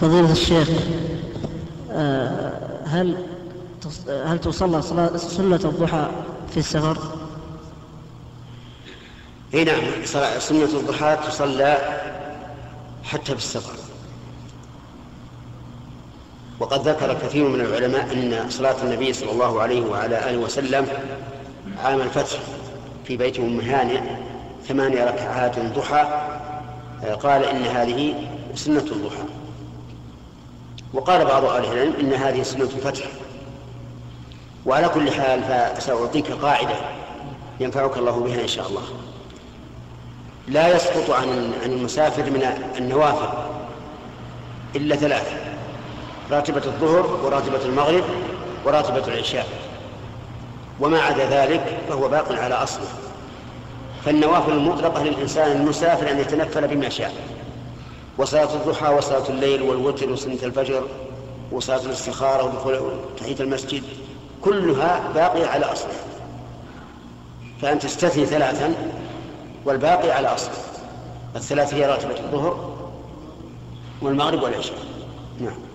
فضيلة الشيخ آه، هل هل تصلى صلاة سنة الضحى في السفر؟ إي نعم سنة الضحى تصلى حتى في السفر وقد ذكر كثير من العلماء إن صلاة النبي صلى الله عليه وعلى آله وسلم عام الفتح في بيت أم هانئ ثمانية ركعات ضحى قال إن هذه سنة الضحى وقال بعض أهل العلم إن هذه سنة الفتح. وعلى كل حال فسأعطيك قاعدة ينفعك الله بها إن شاء الله. لا يسقط عن عن المسافر من النوافل إلا ثلاثة راتبة الظهر وراتبة المغرب وراتبة العشاء. وما عدا ذلك فهو باق على أصله. فالنوافل المطلقة للإنسان المسافر أن يتنفل بما شاء. وصلاة الضحى وصلاة الليل والوتر وسنة الفجر وصلاة الاستخارة ودخول تحية المسجد كلها باقية على أصلها فأنت تستثني ثلاثا والباقي على أصله الثلاث هي راتبة الظهر والمغرب والعشاء. نعم.